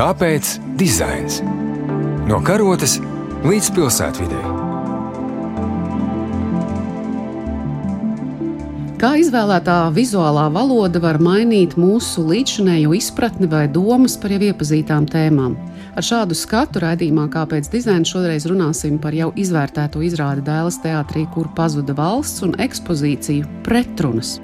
Kāpēc dizains? No karotes līdz pilsētvidē. Kā izvēlētā vizuālā valoda var mainīt mūsu līdzšinējo izpratni vai domas par jau iepazītām tēmām? Ar šādu skatu raidījumā, kāpēc dizains šoreiz runāsim par jau izvērtēto izrādi Dēlas teātrī, kur pazuda valsts un ekspozīciju pretrunas.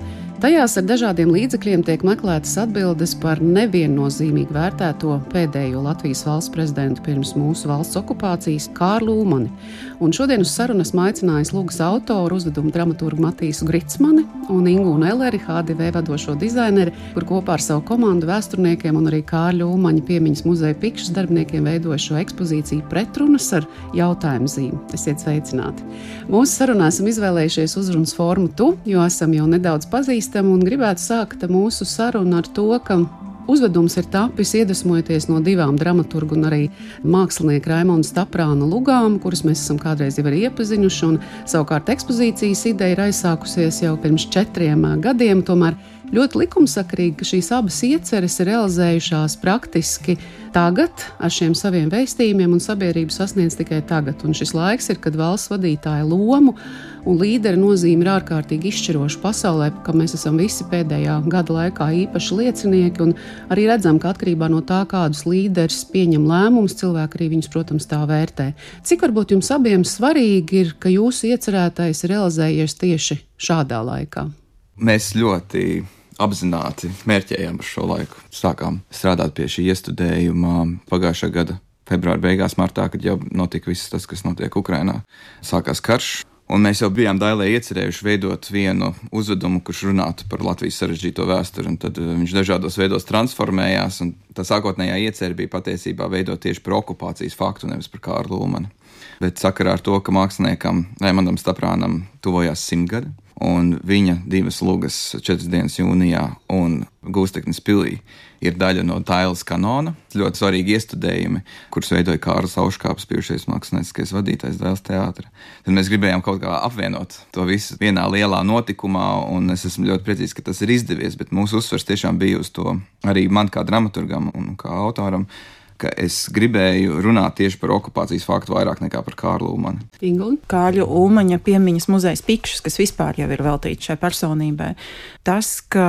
Tajās ar dažādiem līdzekļiem tiek meklētas atbildes par neviennozīmīgi vērtēto pēdējo Latvijas valsts prezidentu pirms mūsu valsts okupācijas Kārlu Umani. Un šodien uz sarunu esmu aicinājis Lūgas autoru, uzvedumu dramaturgu Matīsu Gritsmani un Ingūnu Elleri, HDV vadošo dizaineri, kur kopā ar savu komandu vēsturniekiem un arī Kārļa Umaņa piemiņas muzeja pikšas darbiniekiem veidoja šo ekspozīciju pretrunas ar jautājumu zīmi. Esiet sveicināti! Mūsu sarunā esam izvēlējušies uzrunas formu tu, jo esam jau nedaudz pazīstami pazīstama un gribētu sākt mūsu sarunu ar to, ka Uzvedums ir tapis iedvesmojoties no divām dramaturgu un arī mākslinieka Raimonda Staprāna lugām, kuras mēs esam kādreiz jau iepazinuši. Savukārt ekspozīcijas ideja ir aizsākusies jau pirms četriem gadiem. Tomēr ļoti likumsakrīgi, ka šīs abas ieceres ir realizējušās praktiski tagad ar šiem saviem veistījumiem, un sabiedrība sasniedz tikai tagad. Un šis laiks ir, kad valsts vadītāja lomu un līdera nozīme ir ārkārtīgi izšķiroša pasaulē, kam mēs esam visi pēdējā gada laikā īpaši liecinieki. Un arī redzam, ka atkarībā no tā, kādus līderus pieņem lēmumus, cilvēki arī viņus, protams, tā vērtē. Cik varbūt jums abiem svarīgi ir, ka jūsu iecerētais ir realizējies tieši šādā laikā? Mēs ļoti apzināti mērķējām uz šo laiku. Sākām strādāt pie šī iestudējuma pagājušā gada februāra beigās, martā, kad jau notika viss tas, kas notiek Ukrajinā. Sākās karš. Un mēs jau bijām dailē iecerējuši veidot vienu uzvedumu, kurš runātu par Latvijas sarežģīto vēsturi. Tad uh, viņš dažādos veidos transformējās, un tā sākotnējā iecerē bija patiesībā veidot tieši par okupācijas faktu, nevis par Kārlu Lūmanu. Bet sakarā ar to, ka māksliniekam Raimondam Staprānam tuvojās simtgadi, un viņa divas lugas, četras dienas jūnijā un Gūsteknes pilī, ir daļa no Tailas kanona. Ļoti svarīgi iestudējumi, kurus veidoja Kārlis Auškāps, bijušais mākslinieckais vadītājs Dēls teātra. Tad mēs gribējām kaut kā apvienot to visu vienā lielā notikumā, un es esmu ļoti priecīgs, ka tas ir izdevies, bet mūsu uzsvers tiešām bija uz to arī man kā dramaturgam un kā autoram ka es gribēju runāt tieši par okupācijas faktu vairāk nekā par Kārlu Ulmanu. Kārļa Ulmaņa piemiņas muzejs Pikšs, kas vispār jau ir veltīts šai personībai. Tas, ka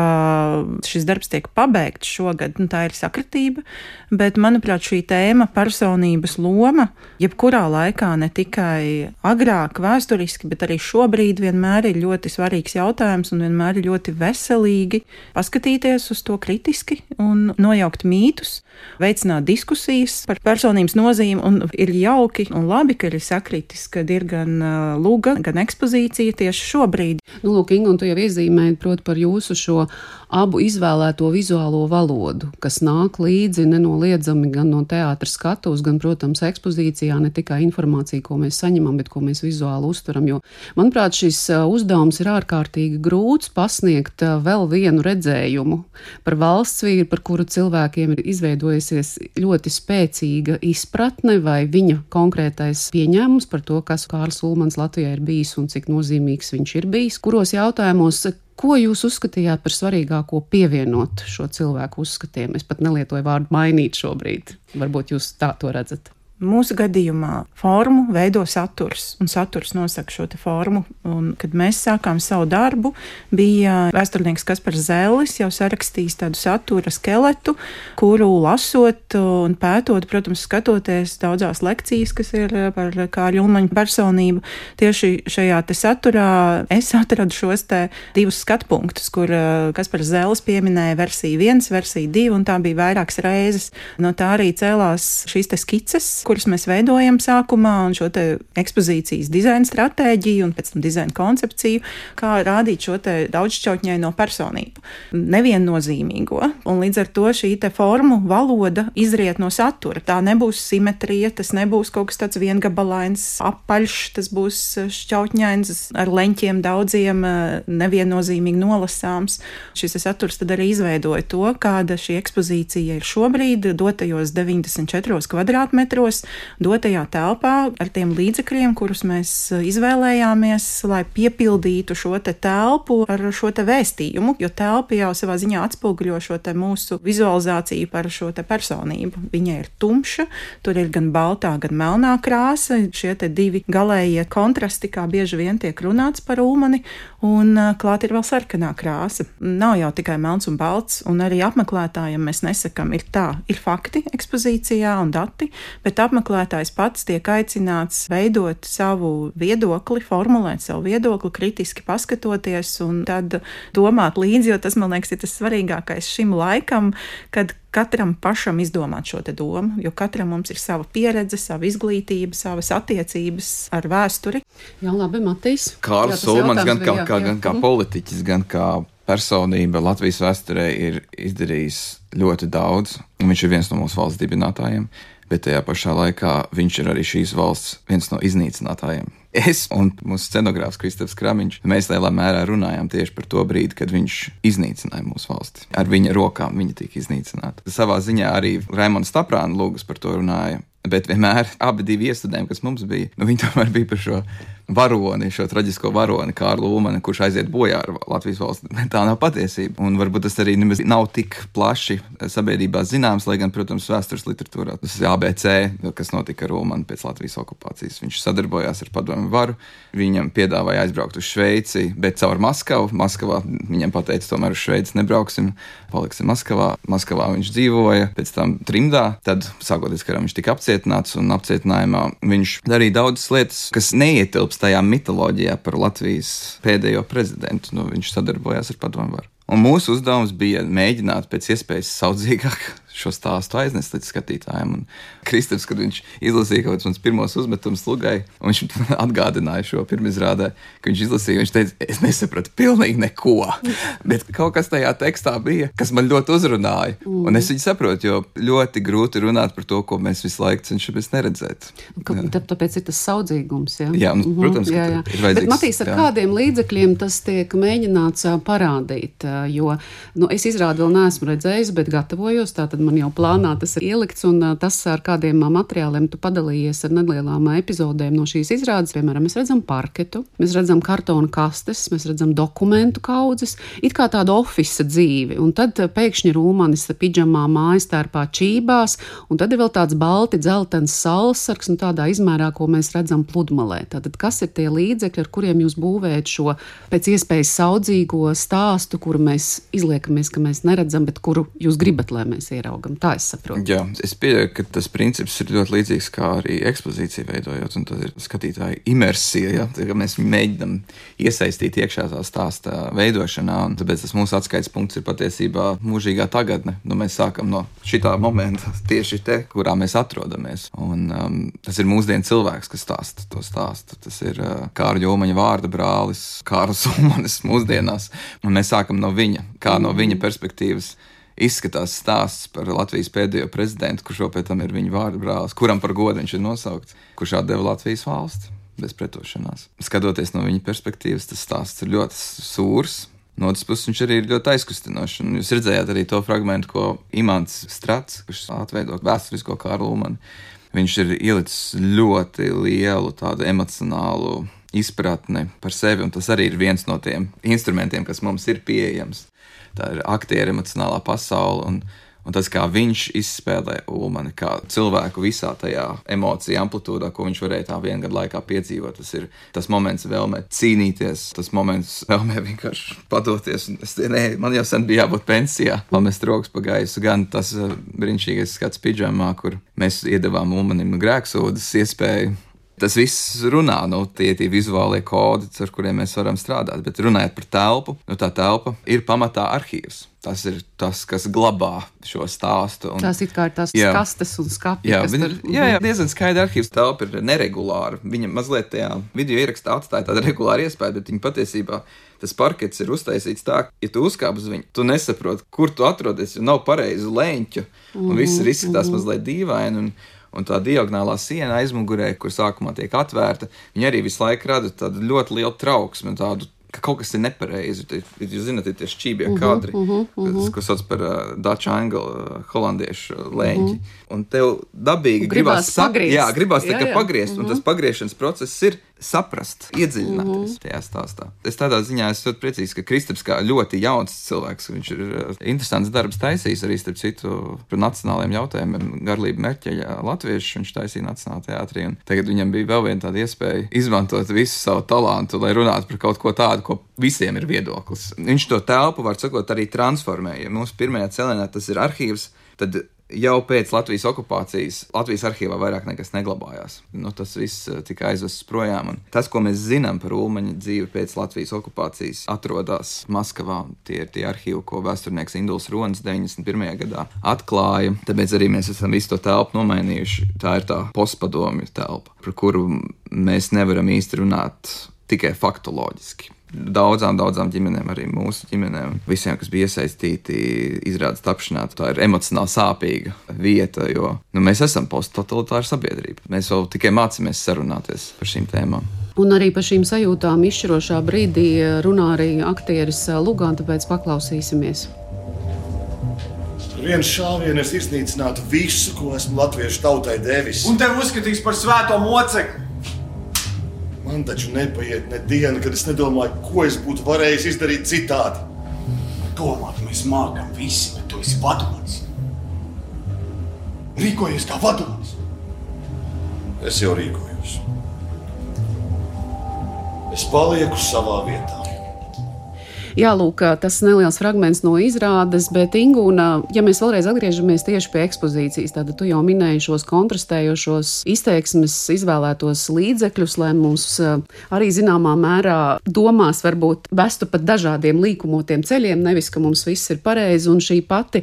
šis darbs tiek pabeigts šogad, nu, tā ir sakritība, bet, manuprāt, šī tēma personības loma, jebkurā laikā, ne tikai agrāk, vēsturiski, bet arī šobrīd vienmēr ir ļoti svarīgs jautājums un vienmēr ir ļoti veselīgi paskatīties uz to kritiski un nojaukt mītus, veicināt diskusiju diskusijas par personības nozīmi, un ir jauki un labi, ka ir sakritis, kad ir gan luga, gan ekspozīcija tieši šobrīd. Nu, lūk, Inga, un tu jau iezīmēji, proti, par jūsu šo abu izvēlēto vizuālo valodu, kas nāk līdzi nenoliedzami gan no teātras skatuves, gan, protams, ekspozīcijā, ne tikai informācija, ko mēs saņemam, bet ko mēs vizuāli uztveram. Jo, manuprāt, šis uzdevums ir ārkārtīgi grūts pasniegt vēl vienu redzējumu par valsts vīru, par kuru cilvēkiem ir izveidojusies ļoti spēcīga izpratne vai viņa konkrētais pieņēmums par to, kas Kārls Ulmans Latvijā ir bijis un cik nozīmīgs viņš ir bijis, kuros jautājumos Ko jūs uzskatījāt par svarīgāko pievienot šo cilvēku uzskatiem? Es pat nelietoju vārdu mainīt šobrīd. Varbūt jūs tā to redzat. Mūsu gadījumā formu veido saturs, un saturs nosaka šo formu. Un, kad mēs sākām savu darbu, bija vēsturnieks Kaspars Zēlis jau sarakstījis tādu satura skeletu, kuru lasot un pētot, protams, skatoties daudzās lekcijas, kas ir par Kāļu Ulmaņu personību. Tieši šajā te saturā es atradu šos te divus skatpunktus, kur eh, Kaspars Zēlis pieminēja versiju viens, versiju divi, un tā bija vairākas reizes. No tā arī cēlās šīs te skices kurus mēs veidojam sākumā, un šo ekspozīcijas dizaina stratēģiju un pēc tam dizaina koncepciju, kā rādīt šo daudzšķautņaino personību, neviennozīmīgo. Un līdz ar to šī formu valoda izriet no satura. Tā nebūs simetrija, tas nebūs kaut kas tāds viengabalains, apaļš, tas būs šķautņains ar leņķiem daudziem, neviennozīmīgi nolasāms. Šis saturs tad arī izveidoja to, kāda šī ekspozīcija ir šobrīd, dotajos 94 kvadrātmetros darboties dotajā telpā ar tiem līdzekļiem, kurus mēs izvēlējāmies, lai piepildītu šo te telpu ar šo te vēstījumu, jo telpa jau savā ziņā atspoguļo šo te mūsu vizualizāciju par šo te personību. Viņa ir tumša, tur ir gan baltā, gan melnā krāsa, šie te divi galējie kontrasti, kā bieži vien tiek runāts par ulmani, un klāt ir vēl sarkanā krāsa. Nav jau tikai melns un balts, un arī apmeklētājiem mēs nesakām, ir tā, ir fakti ekspozīcijā un dati, bet apmeklētājs pats tiek aicināts veidot savu viedokli, formulēt savu viedokli, kritiski paskatoties un tad domāt līdzi, jo tas, man liekas, ir tas svarīgākais šim laikam, kad katram pašam izdomāt šo domu, jo katram mums ir sava pieredze, sava izglītība, savas attiecības ar vēsturi. Jā, labi, Matīs. Kārls Ulmans gan kā, kā, gan kā politiķis, gan kā personība Latvijas vēsturē ir izdarījis ļoti daudz, un viņš ir viens no mūsu valsts dibinātājiem bet tajā pašā laikā viņš ir arī šīs valsts viens no iznīcinātājiem. Es un mūsu scenogrāfs Kristofers Kramiņš, mēs lielā mērā runājām tieši par to brīdi, kad viņš iznīcināja mūsu valsti. Ar viņa rokām viņa tika iznīcināta. Savā ziņā arī Raimons Taprāna lūgas par to runāja. Bet vienmēr abi divi iestudējumi, kas mums bija, nu, viņi tomēr bija par šo varoni, šo traģisko varoni, Kārlu Ulmani, kurš aiziet bojā ar Latvijas valsts. Tā nav patiesība. Un varbūt tas arī nemaz nav tik plaši sabiedrībā zināms, lai gan, protams, vēstures literatūrā tas ir ABC, kas notika ar Ulmani pēc Latvijas okupācijas. Viņš sadarbojās ar padomu varu, viņam piedāvāja aizbraukt uz Šveici, bet caur Maskavu. Maskavā viņam pateica, tomēr uz Šveici nebrauksim, paliksim Maskavā. Maskavā viņš dzīvoja, pēc tam trimdā, tad sākoties karam viņš tika apcietināts un apcietinājumā viņš darīja daudzas lietas, kas neietilps ietilpst tajā mitoloģijā par Latvijas pēdējo prezidentu. Nu, viņš sadarbojās ar padomu varu. Un mūsu uzdevums bija mēģināt pēc iespējas saudzīgāk šo stāstu aiznest līdz skatītājiem. Un Kristofers, kad viņš izlasīja kaut kādus pirmos uzmetumus lugai, un viņš atgādināja šo pirmizrādē, ka viņš izlasīja, viņš teica, es nesapratu pilnīgi neko. Bet kaut kas tajā tekstā bija, kas man ļoti uzrunāja. Mm. Un es viņu saprotu, jo ļoti grūti runāt par to, ko mēs visu laiku cenšamies neredzēt. Ka, tāpēc ir tas saudzīgums. Jā, jā un, mhm. protams, jā, jā. ir vajadzīgs. Bet, Matīs, ar jā. kādiem līdzekļiem tas tiek mēģināts parādīt? Jo nu, es izrādu vēl neesmu redzējis, bet gatavojos. Tātad man jau plānā tas ir ielikts, un tas, ar kādiem materiāliem tu padalījies ar nelielām epizodēm no šīs izrādes, piemēram, mēs redzam parketu, mēs redzam kartona kastes, mēs redzam dokumentu kaudzes, it kā tāda oficiāla dzīve, un tad pēkšņi rūmanis pidžamā mājas tērpā čībās, un tad ir vēl tāds balti dzeltens salsargs, nu tādā izmērā, ko mēs redzam pludmalē. Tātad, kas ir tie līdzekļi, ar kuriem jūs būvējat šo pēc iespējas saudzīgo stāstu, kuru mēs izliekamies, ka mēs neredzam, bet kuru jūs gribat, lai mēs ieraugam? Tā es saprotu. Jā, es pieļauju, ka tas princips ir ļoti līdzīgs kā arī ekspozīcija veidojot, un tas ir skatītāja imersija. Ja? Tā, mēs mēģinām iesaistīt iekšā tā stāsta veidošanā, un tāpēc tas mūsu atskaites punkts ir patiesībā mūžīgā tagadne. Nu, mēs sākam no šitā momenta tieši te, kurā mēs atrodamies. Un, um, tas ir mūsdienu cilvēks, kas stāsta to stāstu. Tas ir uh, Kārļa Jomaņa vārda brālis, Kārls Umanis mūsdienās, un mēs sākam no viņa, kā no viņa perspektīvas izskatās stāsts par Latvijas pēdējo prezidentu, kurš jau pēc tam ir viņa vārdu brālis, kuram par godu viņš ir nosaukts, kurš atdeva Latvijas valsti bez pretošanās. Skatoties no viņa perspektīvas, tas stāsts ir ļoti sūrs. No otras puses, viņš arī ir ļoti aizkustinošs. Jūs redzējāt arī to fragment, ko Imants Strats, kurš atveido vēsturisko Kārlu Manu, viņš ir ielicis ļoti lielu tādu emocionālu izpratni par sevi, un tas arī ir viens no tiem instrumentiem, kas mums ir pieejams tā ir aktieru emocionālā pasaule. Un, un tas, kā viņš izspēlē Ulmani, kā cilvēku visā tajā emociju amplitūdā, ko viņš varēja tā viena gada laikā piedzīvot, tas ir tas moments vēlmē cīnīties, tas moments vēlmē vienkārši padoties. Es, nē, man jau sen bija jābūt pensijā, pamest rokas pa gaisu, gan tas uh, brīnišķīgais skats pidžamā, kur mēs iedavām Ulmanim grēksūdas iespēju Tas viss runā, nu, tie ir vizuālie kodi, ar kuriem mēs varam strādāt. Bet runājot par telpu, nu, tā telpa ir pamatā arhīvs. Tas ir tas, kas glabā šo stāstu. Un, tās ir kā tās jā, kastes un skati. Jā, viņa, tur... jā, jā, diezgan skaidra arhīvs telpa ir neregulāra. Viņa mazliet tajā video ierakstā atstāja tādu regulāru iespēju, bet viņa patiesībā tas parkets ir uztaisīts tā, ka, ja tu uzkāp uz viņu, tu nesaproti, kur tu atrodies, jo nav pareizi leņķu, un viss ir izskatās mm. mazliet dīvaini. Un, un tā diagonālā siena aizmugurē, kur sākumā tiek atvērta, viņa arī visu laiku rada tādu ļoti lielu trauksmi, tādu ka kaut kas ir nepareizi. Jūs zināt, ir tie šķībie uh -huh, kadri, uh -huh, uh -huh. ko sauc par uh, Dutch angle, uh, holandiešu lēņķi. Uh -huh. Un tev dabīgi gribās, gribās pagriezt. Jā, gribās tā kā pagriezt, uh -huh. un tas pagriešanas process ir saprast, iedziļināties uh -huh. tajā stāstā. Es tādā ziņā esmu ļoti priecīgs, ka Kristaps kā ļoti jauns cilvēks, viņš ir uh, interesants darbs taisījis arī starp citu par nacionāliem jautājumiem. Garlība Merķeļa latviešu viņš taisīja Nacionālajā teātrī, un tagad viņam bija vēl viena tāda iespēja izmantot visu savu talantu, lai runātu par kaut ko tādu, ko visiem ir viedoklis. Viņš to telpu, var sakot, arī transformēja. Mūsu pirmajā cēlienā tas ir arhīvs, tad jau pēc Latvijas okupācijas Latvijas arhīvā vairāk nekas neglabājās. Nu, tas viss eh, tika aizvests projām. Un tas, ko mēs zinām par Ulmaņa dzīvi pēc Latvijas okupācijas, atrodas Maskavā. Tie ir tie arhīvi, ko vēsturnieks Induls Ronis 91. gadā atklāja. Tāpēc arī mēs esam visu to telpu nomainījuši. Tā ir tā postpadomju telpa, par kuru mēs nevaram īsti runāt tikai faktoloģiski daudzām, daudzām ģimenēm, arī mūsu ģimenēm, visiem, kas bija iesaistīti izrādes tapšanā. Tā ir emocionāli sāpīga vieta, jo nu, mēs esam posttotalitāra sabiedrība. Mēs vēl tikai mācāmies sarunāties par šīm tēmām. Un arī par šīm sajūtām izšķirošā brīdī runā arī aktieris Lugāns, tāpēc paklausīsimies. Viens šāviens iznīcinātu visu, ko esmu latviešu tautai devis. Un tev uzskatīs par svēto mocekli. Man taču nepaiet ne diena, kad es nedomāju, ko es būtu varējis izdarīt citādi. Domāt, mēs mākam visi, bet tu esi vadonis. Rīkojies kā vadonis. Es jau rīkojos. Es palieku savā vietā. Jā, lūk, tas neliels fragments no izrādes, bet Ingūna, ja mēs vēlreiz atgriežamies tieši pie ekspozīcijas, tad tu jau minēji šos kontrastējošos izteiksmes izvēlētos līdzekļus, lai mums arī zināmā mērā domās varbūt vestu pat dažādiem līkumotiem ceļiem, nevis, ka mums viss ir pareizi, un šī pati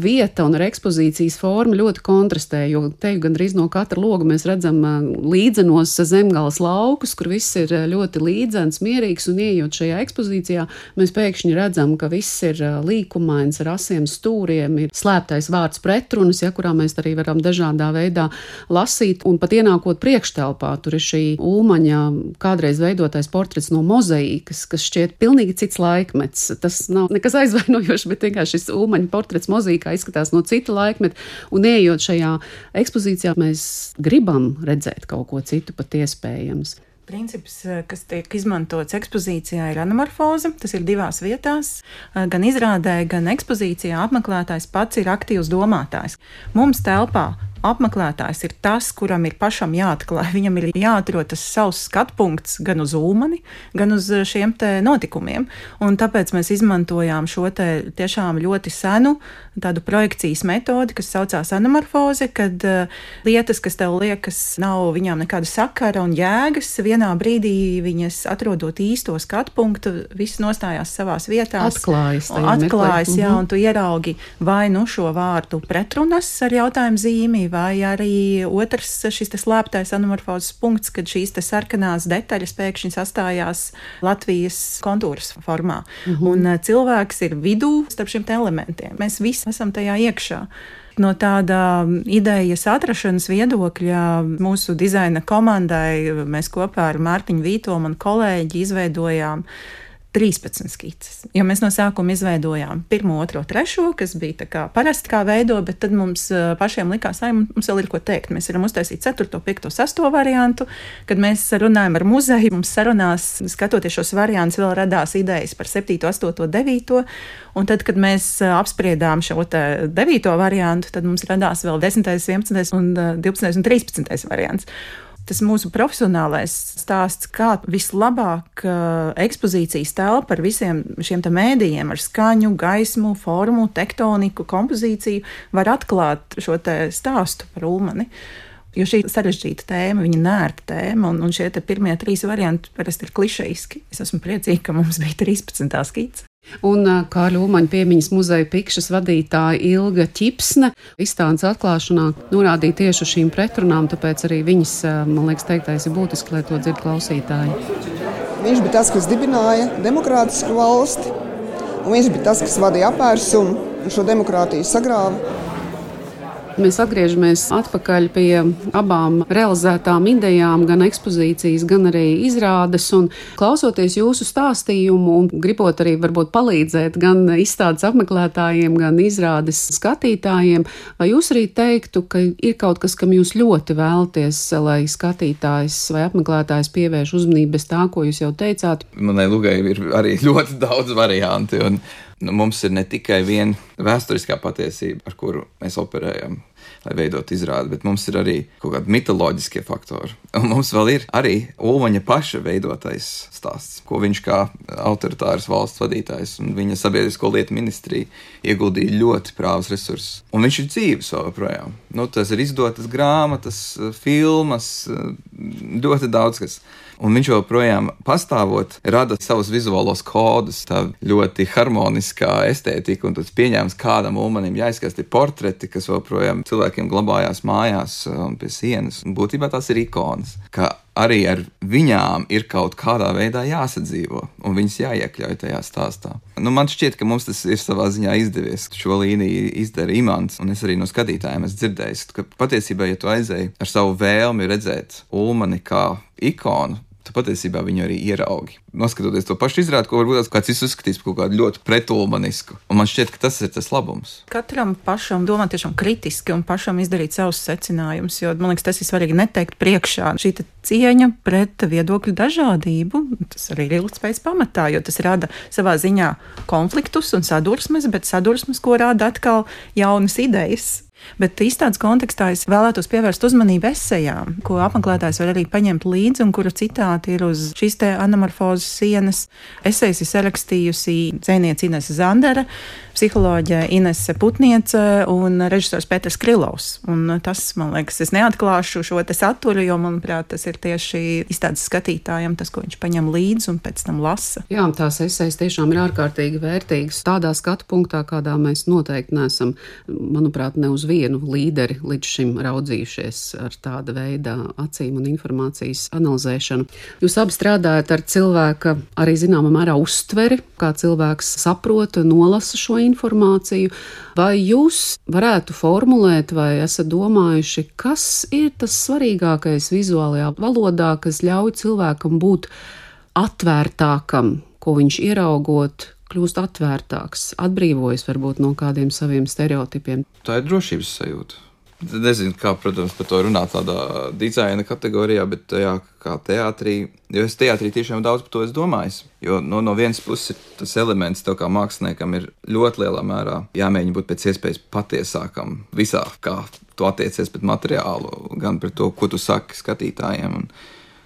vieta un ar ekspozīcijas forma ļoti kontrastē, jo te gandrīz no katra loga mēs redzam līdzenos zemgales laukus, kur viss ir ļoti līdzens, mierīgs, un ieejot šajā ekspozīcijā, mēs mēs pēkšņi redzam, ka viss ir līkumains ar asiem stūriem, ir slēptais vārds pretrunas, ja kurā mēs arī varam dažādā veidā lasīt. Un pat ienākot priekštelpā, tur ir šī ulmaņa kādreiz veidotais portrets no mozaīkas, kas šķiet pilnīgi cits laikmets. Tas nav nekas aizvainojošs, bet vienkārši šis ulmaņa portrets mozaīkā izskatās no cita laikmeta. Un ejot šajā ekspozīcijā, mēs gribam redzēt kaut ko citu pat iespējams. Princips, eh, kas tiek izmantots ekspozīcijā, ir anamorfoze. Tas ir divās vietās. Eh, gan izrādē, gan ekspozīcijā apmeklētājs pats ir aktīvs domātājs. Mums telpā apmeklētājs ir tas, kuram ir pašam jāatklāj. Viņam ir jāatrod tas savs skatpunkts gan uz ulmani, gan uz eh, šiem notikumiem. Un tāpēc mēs izmantojām šo tiešām ļoti senu tādu projekcijas metodi, kas saucās anamorfoze, kad uh, lietas, kas tev liekas, nav viņām nekāda sakara un jēgas, vienā brīdī viņas atrodot īsto skatu punktu, viss nostājās savās vietās. Atklājas, atklājas jā, mhm. un tu ieraugi vai nu šo vārdu pretrunas ar jautājumu zīmi, vai arī otrs šis slēptais anamorfozes punkts, kad šīs sarkanās detaļas pēkšņi sastājās Latvijas kontūras formā. Mm -hmm. Un uh, cilvēks ir vidū starp šiem elementiem. Mēs visi esam tajā iekšā no tāda idejas atrašanas viedokļa mūsu dizaina komandai mēs kopā ar Mārtiņu Vītomu un kolēģi izveidojām 13 skices. Jo mēs no sākuma izveidojām pirmo, otro, trešo, kas bija kā parasti kā veido, bet tad mums pašiem likās, ka mums vēl ir ko teikt. Mēs varam uztaisīt 4, 5, 6 variantu. Kad mēs runājam ar muzeju, mums sarunās, skatoties šos variantus, vēl radās idejas par 7, 8, 9. Un tad, kad mēs apspriedām šo 9 variantu, tad mums radās vēl 10, 11, un 12 un 13 variants tas mūsu profesionālais stāsts, kā vislabāk uh, ekspozīcijas telpa ar visiem šiem mēdījiem, ar skaņu, gaismu, formu, tektoniku, kompozīciju, var atklāt šo stāstu par Ulmani. Jo šī sarežģīta tēma, viņa nērta tēma, un, un šie pirmie trīs varianti parasti ir klišejiski. Es esmu priecīga, ka mums bija 13. skice. Un kā Ļūmaņa piemiņas muzeja pikšas vadītāja Ilga Čipsne izstādes atklāšanā norādīja tieši šīm pretrunām, tāpēc arī viņas, man liekas, teiktais ir būtiski, lai to dzird klausītāji. Viņš bija tas, kas dibināja demokrātisku valsti, un viņš bija tas, kas vadīja apvērsumu un šo demokrātiju sagrāva. Mēs atgriežamies atpakaļ pie abām realizētām idejām, gan ekspozīcijas, gan arī izrādes. Un klausoties jūsu stāstījumu un gribot arī varbūt palīdzēt gan izstādes apmeklētājiem, gan izrādes skatītājiem, vai jūs arī teiktu, ka ir kaut kas, kam jūs ļoti vēlaties, lai skatītājs vai apmeklētājs pievērš uzmanību bez tā, ko jūs jau teicāt? Manai lugai ir arī ļoti daudz variantu. Un, nu, mums ir ne tikai viena vēsturiskā patiesība, ar kuru mēs operējam, lai veidotu izrādi, bet mums ir arī kaut kādi mitoloģiskie faktori. Un mums vēl ir arī Ulmaņa paša veidotais stāsts, ko viņš kā autoritārs valsts vadītājs un viņa sabiedrisko lietu ministrija ieguldīja ļoti prāvas resursus. Un viņš ir dzīves vēl joprojām. Nu, tas ir izdotas grāmatas, filmas, ļoti daudz kas un viņš joprojām pastāvot, rada savus vizuālos kodus, tā ļoti harmoniskā estētika, un tas pieņēmums, kādam ulmanim jāizskatās tie portreti, kas joprojām cilvēkiem glabājās mājās un pie sienas. Un būtībā tās ir ikonas, ka arī ar viņām ir kaut kādā veidā jāsadzīvo, un viņas jāiekļauj tajā stāstā. Nu, man šķiet, ka mums tas ir savā ziņā izdevies. Šo līniju izdara imants, un es arī no skatītājiem esmu dzirdējis, ka patiesībā, ja tu aizēji ar savu vēlmi redzēt Ulmani kā ikonu, tu patiesībā viņu arī ieraugi. Noskatoties to pašu izrādi, ko varbūt kāds cits uzskatīs par kaut kādu ļoti pretulmanisku. Un man šķiet, ka tas ir tas labums. Katram pašam domāt tiešām kritiski un pašam izdarīt savus secinājumus, jo man liekas, tas ir svarīgi neteikt priekšā. Šī cieņa pret viedokļu dažādību, tas arī ir ilgspējas pamatā, jo tas rada savā ziņā konfliktus un sadursmes, bet sadursmes, ko rada atkal jaunas idejas Bet izstādes kontekstā es vēlētos pievērst uzmanību esejām, ko apmeklētājs var arī paņemt līdzi, un kura citāti ir uz šīs te anamorfozes sienas. Esejas ir sarakstījusi dzēniece Inese Zandera, psiholoģija Inese Putniece un režisors Pēters Krilovs. Un tas, man liekas, es neatklāšu šo te saturu, jo, manuprāt, tas ir tieši izstādes skatītājiem tas, ko viņš paņem līdzi un pēc tam lasa. Jā, tās esejas tiešām ir ārkārtīgi vērtīgas. Tādā skatu punktā, kādā mēs noteikti neesam, manuprāt, ne uz vienu līderi līdz šim raudzījušies ar tāda veida acīm un informācijas analizēšanu. Jūs abi strādājat ar cilvēka arī zināmā mērā uztveri, kā cilvēks saprota, nolasa šo informāciju. Vai jūs varētu formulēt, vai esat domājuši, kas ir tas svarīgākais vizuālajā valodā, kas ļauj cilvēkam būt atvērtākam, ko viņš ieraugot, kļūst atvērtāks, atbrīvojas varbūt no kādiem saviem stereotipiem. Tā ir drošības sajūta. Nezinu, kā, protams, par to runāt tādā dizaina kategorijā, bet tajā kā teātrī, jo es teātrī tiešām daudz par to esmu domājis. Jo no, no vienas puses tas elements, tev kā māksliniekam, ir ļoti lielā mērā jāmēģina būt pēc iespējas patiesākam visā, kā tu attiecies pret materiālu, gan pret to, ko tu saki skatītājiem. Un,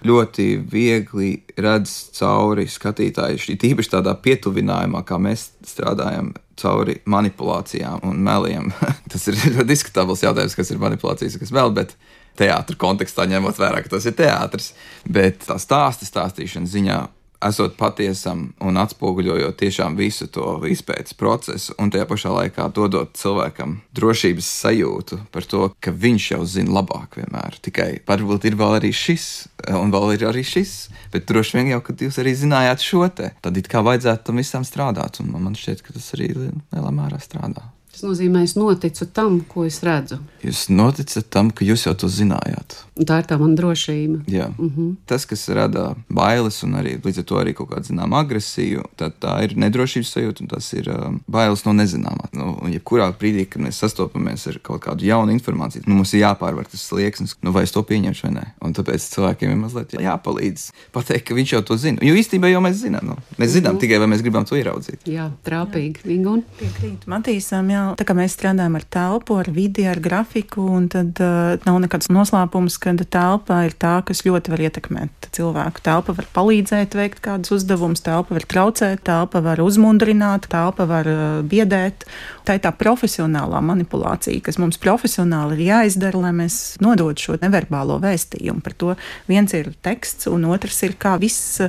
ļoti viegli redz cauri skatītāju. Tīpaši tādā pietuvinājumā, kā mēs strādājam, cauri manipulācijām un meliem. tas ir ļoti diskutabls jautājums, kas ir manipulācijas, kas vēl, bet teātris kontekstā ņemot vērā, ka tas ir teātris. Bet tā stāsta stāstīšanas ziņā esot patiesam un atspoguļojot tiešām visu to izpētes procesu, un tajā pašā laikā dodot cilvēkam drošības sajūtu par to, ka viņš jau zina labāk vienmēr. Tikai varbūt ir vēl arī šis, un vēl ir arī šis, bet droši vien jau, kad jūs arī zinājāt šo te, tad it kā vajadzētu tam visam strādāt, un man šķiet, ka tas arī lielā mērā strādā. Tas nozīmē, es noticu tam, ko es redzu. Jūs noticat tam, ka jūs jau to zinājāt. Un tā ir tā mana drošība. Jā. Mhm. -huh. Tas, kas rada bailes un arī līdz ar to arī kaut kādu zināmu agresiju, tad tā ir nedrošības sajūta un tas ir um, bailes no nezināmā. Nu, un jebkurā brīdī, kad mēs sastopamies ar kaut kādu jaunu informāciju, nu, mums ir jāpārvar tas slieksnis, nu, vai es to pieņemšu vai nē. Un tāpēc cilvēkiem ir mazliet jāpalīdz pateikt, ka viņš jau to zina. Jo īstenībā jau mēs zinām. Nu, mēs zinām uh -huh. tikai, vai mēs gribam to ieraudzīt. Jā, trāpīgi. Vingun. Piekrīt. Matīsam, jā, tā kā mēs strādājam ar telpu, ar vidi, ar grafiku, un tad uh, nav nekāds noslēpums, ka telpa ir tā, kas ļoti var ietekmēt cilvēku. Telpa var palīdzēt veikt kādus uzdevumus, telpa var traucēt, telpa var uzmundrināt, telpa var uh, biedēt. Tā ir tā profesionālā manipulācija, kas mums profesionāli ir jāizdara, lai mēs nodotu šo neverbālo vēstījumu. Par to viens ir teksts, un otrs ir kā viss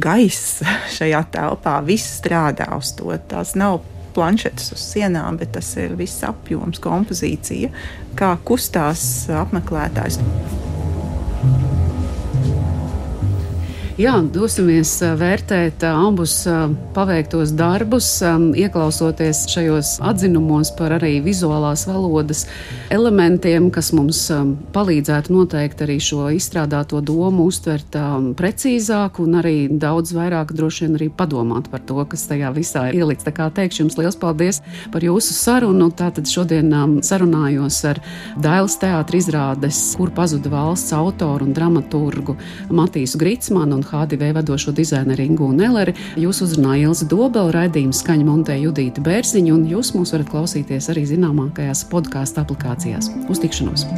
gaiss šajā telpā, viss strādā uz to. Tās nav planšetes uz sienām, bet tas ir viss apjoms, kompozīcija, kā kustās apmeklētājs. Jā, dosimies vērtēt ambus paveiktos darbus, ieklausoties šajos atzinumos par arī vizuālās valodas elementiem, kas mums palīdzētu noteikt arī šo izstrādāto domu, uztvert precīzāk un arī daudz vairāk droši vien arī padomāt par to, kas tajā visā ir ielikts. Tā kā teikšu jums liels paldies par jūsu sarunu. Tātad šodien sarunājos ar Dailas teātra izrādes, kur pazuda valsts autoru un dramaturgu Matīsu Gritsmanu un HDV vadošo dizaineru Ingu Neleri. Jūs uzrunāja Ilza Dobela, raidījuma skaņa montē Judīta Bērziņa, un jūs mūs varat klausīties arī zināmākajās podkāstu aplikācijās. Uz tikšanos!